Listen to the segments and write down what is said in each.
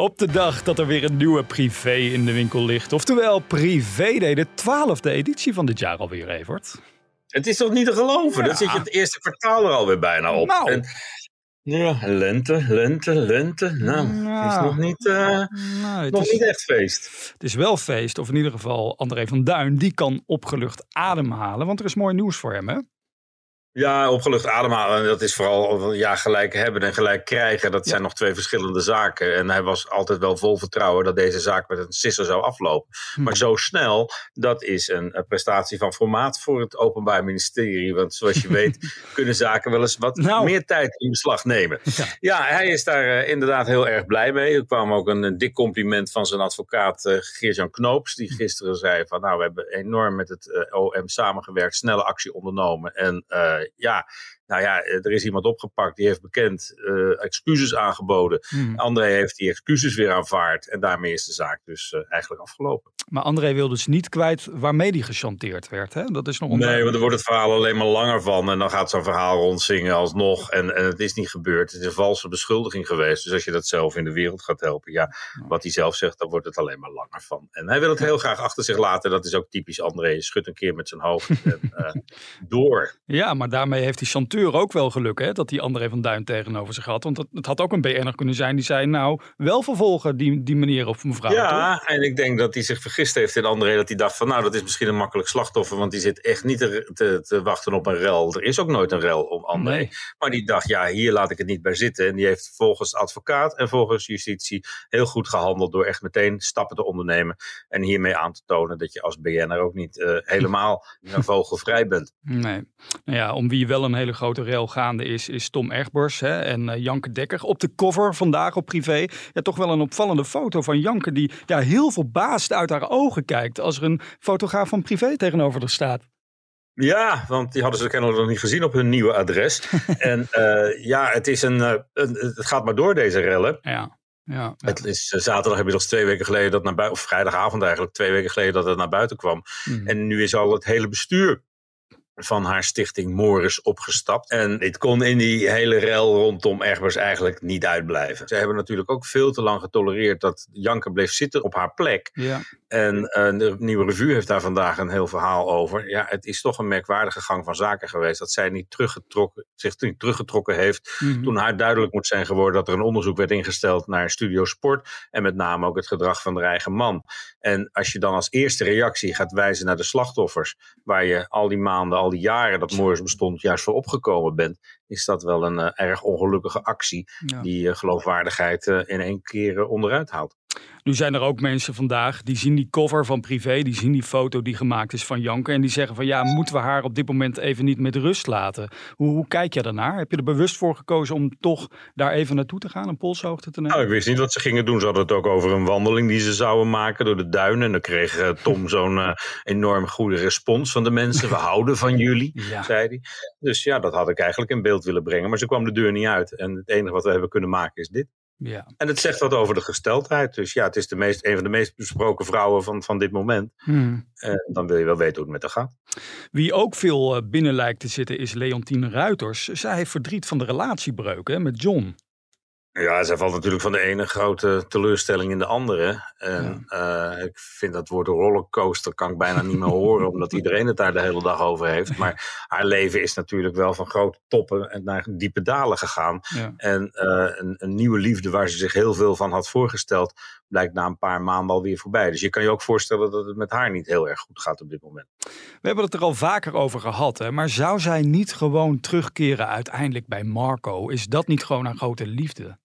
Op de dag dat er weer een nieuwe privé in de winkel ligt. Oftewel Privé Day, de twaalfde editie van dit jaar alweer, Evert. Het is toch niet te geloven? Ja. Dat zit je het eerste kwartaal er alweer bijna op. Nou. En, ja, lente, lente, lente. Nou, het is nog niet, Nou, het, nog is, niet echt feest. het is wel feest, of in ieder geval André van Duin, die kan opgelucht ademhalen. Want er is mooi nieuws voor hem, hè? Ja, opgelucht ademhalen, dat is vooral ja, gelijk hebben en gelijk krijgen. Dat zijn nog twee verschillende zaken. En hij was altijd wel vol vertrouwen dat deze zaak met een sisser zou aflopen. Hm. Maar zo snel, dat is een, prestatie van formaat voor het Openbaar Ministerie. Want zoals je weet, kunnen zaken wel eens wat Nou. meer tijd in beslag nemen. Ja. Ja, hij is daar eh, inderdaad heel erg blij mee. Er kwam ook een, een dik compliment van zijn advocaat uh, Geert-Jan Knoops. Die gisteren zei van nou, we hebben enorm met het eh, OM samengewerkt. Snelle actie ondernomen. En ja, nou ja, eh, er is iemand opgepakt. Die heeft bekend eh, excuses aangeboden. Hm. André heeft die excuses weer aanvaard. En daarmee is de zaak dus eh, eigenlijk afgelopen. Maar André wil dus niet kwijt waarmee die gechanteerd werd, hè? Dat is nog Nee, onduidelijk. want er wordt het verhaal alleen maar langer van. En dan gaat zo'n verhaal rondzingen alsnog. En, en het is niet gebeurd. Het is een valse beschuldiging geweest. Dus als je dat zelf in de wereld gaat helpen. Ja, wat hij zelf zegt, dan wordt het alleen maar langer van. En hij wil het heel graag achter zich laten. Dat is ook typisch André. Je Schudt een keer met zijn hoofd. En, door. Ja, maar daarmee heeft die chanteur ook wel geluk, hè? Dat die André van Duin tegenover zich had. Want het, het had ook een BN'er kunnen zijn die zei, nou, wel vervolgen die, die meneer of mevrouw, toch? Ja, en ik denk dat hij zich vergist heeft in André. Dat hij dacht van nou, dat is misschien een makkelijk slachtoffer. Want die zit echt niet te, te, te wachten op een rel. Er is ook nooit een rel om André. Nee. Maar die dacht, ja, hier laat ik het niet bij zitten. En die heeft volgens advocaat en volgens justitie heel goed gehandeld. Door echt meteen stappen te ondernemen. En hiermee aan te tonen dat je als BN'er ook niet eh, helemaal vogelvrij bent. Nee. Nou ja, om wie wel een hele grote rel gaande is, is Tom Egbers hè, en eh, Janke Dekker. Op de cover vandaag op privé. Ja, toch wel een opvallende foto van Janke die ja, heel verbaasd uit haar ogen kijkt als er een fotograaf van privé tegenover haar staat. Ja, want die hadden ze kennelijk nog niet gezien op hun nieuwe adres. en eh, ja, het, is een, eh, een, het gaat maar door deze rellen. Ja, ja, ja. Het is eh, zaterdag inmiddels twee weken geleden dat naar buiten, of vrijdagavond eigenlijk, twee weken geleden dat het naar buiten kwam. Mhm. En nu is al het hele bestuur van haar stichting Morris opgestapt. En dit kon in die hele rel rondom Egbers eigenlijk niet uitblijven. Ze hebben natuurlijk ook veel te lang getolereerd dat Janke bleef zitten op haar plek. ja. En eh, de Nieuwe Revue heeft daar vandaag een heel verhaal over. Ja, het is toch een merkwaardige gang van zaken geweest. Dat zij niet teruggetrokken, zich niet teruggetrokken heeft. Mhm. Toen haar duidelijk moet zijn geworden dat er een onderzoek werd ingesteld naar Studio Sport. En met name ook het gedrag van de eigen man. En als je dan als eerste reactie gaat wijzen naar de slachtoffers. Waar je al die maanden, al die jaren dat Morris bestond, juist voor opgekomen bent. Is dat wel een eh, erg ongelukkige actie. Ja. Die eh, geloofwaardigheid eh, in één keer onderuit haalt. Nu zijn er ook mensen vandaag die zien die cover van privé, die zien die foto die gemaakt is van Janke en die zeggen van ja, moeten we haar op dit moment even niet met rust laten? Hoe, hoe kijk je daarnaar? Heb je er bewust voor gekozen om toch daar even naartoe te gaan, een polshoogte te nemen? Nou, ik wist niet wat ze gingen doen. Ze hadden het ook over een wandeling die ze zouden maken door de duinen. En dan kreeg eh, Tom zo'n eh, enorm goede respons van de mensen. We houden van jullie, Ja. zei hij. Dus ja, dat had ik eigenlijk in beeld willen brengen. Maar ze kwam de deur niet uit. En het enige wat we hebben kunnen maken is dit. Ja. En het zegt wat over de gesteldheid. Dus ja, het is de meest, een van de meest besproken vrouwen van, van dit moment. Hmm. En dan wil je wel weten hoe het met haar gaat. Wie ook veel eh, binnen lijkt te zitten is Leontine Ruiters. Zij heeft verdriet van de relatiebreuk hè, met John. Ja, zij valt natuurlijk van de ene grote teleurstelling in de andere. En eh, ik vind dat woord rollercoaster kan ik bijna niet meer horen, omdat iedereen het daar de hele dag over heeft. Maar haar leven is natuurlijk wel van grote toppen en naar diepe dalen gegaan. Ja. En eh, een, een nieuwe liefde waar ze zich heel veel van had voorgesteld, blijkt na een paar maanden alweer voorbij. Dus je kan je ook voorstellen dat het met haar niet heel erg goed gaat op dit moment. We hebben het er al vaker over gehad, hè? maar zou zij niet gewoon terugkeren uiteindelijk bij Marco? Is dat niet gewoon haar grote liefde?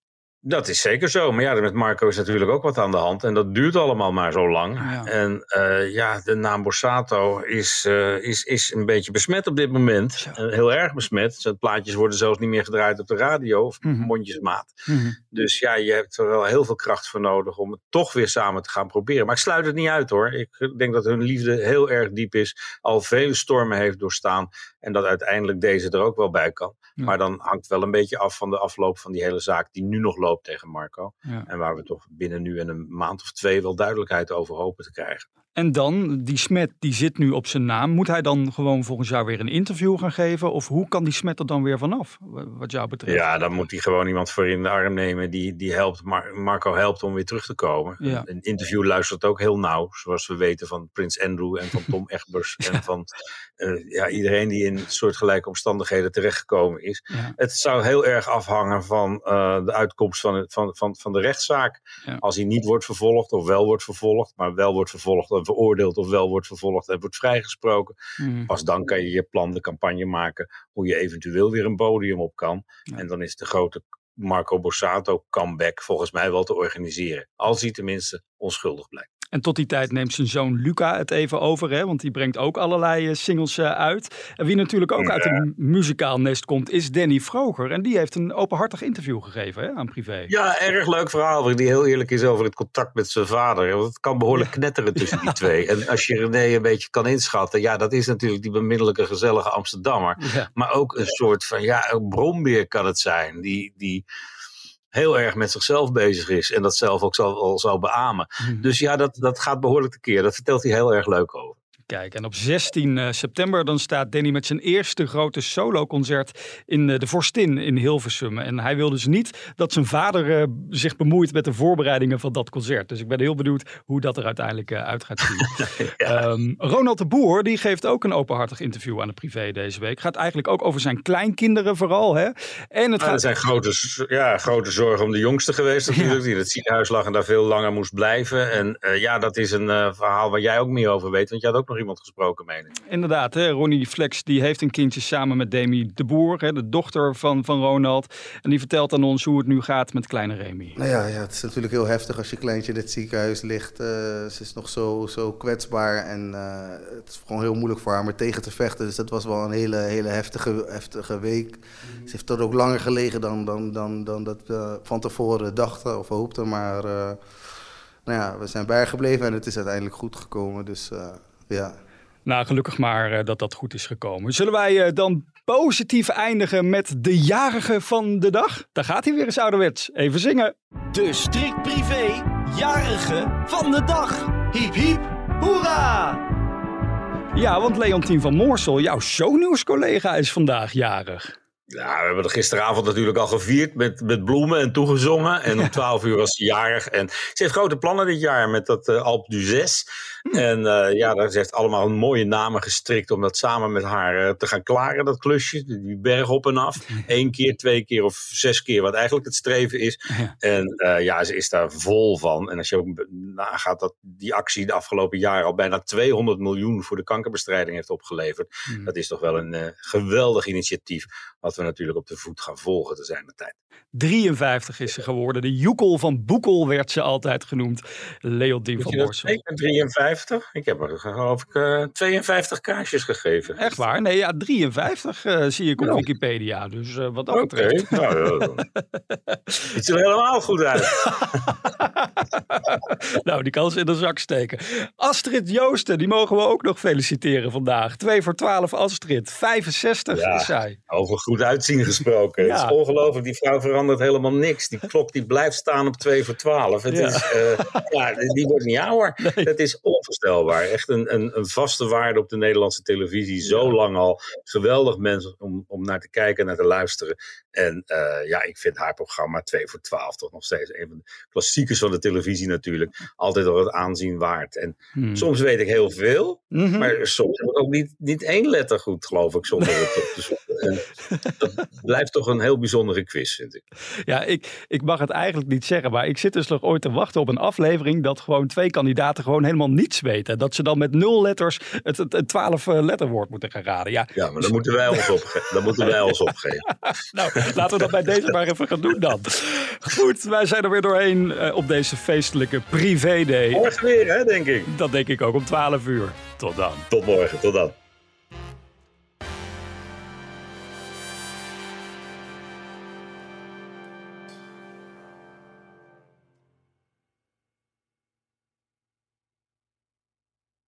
Dat is zeker zo. Maar ja, met Marco is natuurlijk ook wat aan de hand. En dat duurt allemaal maar zo lang. Ja. En eh, ja, de naam Borsato is, eh, is, is een beetje besmet op dit moment. Eh, heel erg besmet. Zijn plaatjes worden zelfs niet meer gedraaid op de radio. Of Mhm. mondjesmaat. Mhm. Dus ja, je hebt er wel heel veel kracht voor nodig om het toch weer samen te gaan proberen. Maar ik sluit het niet uit hoor. Ik denk dat hun liefde heel erg diep is, al vele stormen heeft doorstaan en dat uiteindelijk deze er ook wel bij kan. Maar dan hangt wel een beetje af van de afloop van die hele zaak die nu nog loopt tegen Marco. En waar we toch binnen nu en een maand of twee wel duidelijkheid over hopen te krijgen. En dan, die smet die zit nu op zijn naam. Moet hij dan gewoon volgens jou weer een interview gaan geven? Of hoe kan die smet er dan weer vanaf, wat jou betreft? Ja, dan moet hij gewoon iemand voor in de arm nemen die, die helpt. Marco helpt om weer terug te komen. Een interview luistert ook heel nauw, zoals we weten van Prins Andrew en van Tom Egbers. En van uh, ja, iedereen die in soortgelijke omstandigheden terechtgekomen is. Het zou heel erg afhangen van uh, de uitkomst van, het, van, van, van de rechtszaak. Als hij niet wordt vervolgd of wel wordt vervolgd, maar wel wordt vervolgd veroordeeld of wel wordt vervolgd en wordt vrijgesproken. Mm. Pas dan kan je je plan, de campagne maken, hoe je eventueel weer een podium op kan. En dan is de grote Marco Borsato comeback volgens mij wel te organiseren. Als hij tenminste onschuldig blijkt. En tot die tijd neemt zijn zoon Luca het even over, hè, want die brengt ook allerlei eh, singles eh, uit. En wie natuurlijk ook uit een muzikaal nest komt, is Danny Vroger. En die heeft een openhartig interview gegeven hè, aan Privé. Ja, erg leuk verhaal, die heel eerlijk is over het contact met zijn vader. Want het kan behoorlijk knetteren tussen die twee. En als je René een beetje kan inschatten, ja, dat is natuurlijk die bemiddelijke, gezellige Amsterdammer. Maar ook een soort van, ja, een brombeer kan het zijn, die... die heel erg met zichzelf bezig is. En dat zelf ook zal, zal beamen. Mhm. Dus ja, dat, dat gaat behoorlijk tekeer. Dat vertelt hij heel erg leuk over. Kijk, en op 16 eh, september dan staat Danny met zijn eerste grote soloconcert in eh, de Vorstin in Hilversum. En hij wil dus niet dat zijn vader uh, zich bemoeit met de voorbereidingen van dat concert. Dus ik ben heel benieuwd hoe dat er uiteindelijk uit gaat zien. Ehm, Ronald de Boer die geeft ook een openhartig interview aan de privé deze week. Gaat eigenlijk ook over zijn kleinkinderen vooral. Hè? En het gaat... Er zijn grote, ja, grote zorgen om de jongste geweest natuurlijk. Die in het ziekenhuis lag en daar veel langer moest blijven. En ja, dat is een verhaal waar jij ook meer over weet. Want je had ook nog iemand gesproken, meen Inderdaad, hè, Ronnie Flex die heeft een kindje samen met Demi de Boer, hè, de dochter van, van Ronald. En die vertelt aan ons hoe het nu gaat met kleine Remy. Nou ja, ja het is natuurlijk heel heftig als je kleintje in het ziekenhuis ligt. Uh, ze is nog zo, zo kwetsbaar en uh, het is gewoon heel moeilijk voor haar om er tegen te vechten. Dus dat was wel een hele, hele heftige, heftige week. Ze heeft er ook langer gelegen dan, dan, dan, dan dat we van tevoren dachten of hoopten. Maar uh, nou ja, we zijn bijgebleven en het is uiteindelijk goed gekomen. Dus ja. Nou, gelukkig maar uh, dat dat goed is gekomen. Zullen wij uh, dan positief eindigen met de jarige van de dag? Daar gaat hij weer eens ouderwets. Even zingen. De strikt privé jarige van de dag. Hiep hiep, hoera! Ja, want Leontien van Moorsel, jouw shownieuws-collega, is vandaag jarig. Ja, we hebben er gisteravond natuurlijk al gevierd met, met bloemen en toegezongen. En om 12 uur was ze jarig. En ze heeft grote plannen dit jaar met dat uh, Alp du 6. En uh, ja, ze heeft allemaal mooie namen gestrikt om dat samen met haar uh, te gaan klaren, dat klusje. Die berg op en af. Eén keer, twee keer of zes keer, wat eigenlijk het streven is. En uh, ja, ze is daar vol van. En als je ook nagaat dat die actie de afgelopen jaren al bijna 200 miljoen voor de kankerbestrijding heeft opgeleverd. Mm. Dat is toch wel een geweldig initiatief. Wat we natuurlijk op de voet gaan volgen te zijn de tijd. 53 is ze geworden. De Joekel van Boekel werd ze altijd genoemd. Leontien van Moorsel. 53? Ik heb er geloof ik uh, eh, 52 kaarsjes gegeven. Echt waar? Nee, ja, 53 uh, eh, zie ik op. Wikipedia. Dus uh, wat dat okay. betreft. Nou, ja, het ziet er helemaal goed uit. nou, die kan ze in de zak steken. Astrid Joosten, die mogen we ook nog feliciteren vandaag. 2 voor 12 Astrid. 65 ja, is zij. Over goed uitzien gesproken. Het is ongelooflijk. Die vrouw verandert helemaal niks. Die klok die blijft staan op 2 voor 12. Het ja. Is, ja, die wordt niet ouder. Nee. Dat is onvoorstelbaar. Echt een, een, een, vaste waarde op de Nederlandse televisie. Zo lang al. Geweldig mensen om, om naar te kijken en naar te luisteren. En uh, ja, ik vind haar programma 2 voor 12 toch nog steeds een van de klassiekers van de televisie natuurlijk. Altijd al het aanzien waard. En hmm. soms weet ik heel veel, mm -hmm. maar soms heb ik ook niet, niet één letter goed, geloof ik, zonder het op te zoeken. En dat blijft toch een heel bijzondere quiz, vind ik. Ja, ik, ik mag het eigenlijk niet zeggen, maar ik zit dus nog ooit te wachten op een aflevering dat gewoon twee kandidaten gewoon helemaal niets weten. Dat ze dan met nul letters het, het, het twaalf eh, letterwoord moeten gaan raden. Ja, ja maar dan moeten wij ons opgeven. Dan moeten wij ons opgeven. nou, laten we dat bij deze maar even gaan doen dan. Goed, wij zijn er weer doorheen uh, op deze feestelijke privé-day. Morgen weer, hè, denk ik. Dat denk ik ook om 12 uur. Tot dan. Tot morgen, tot dan.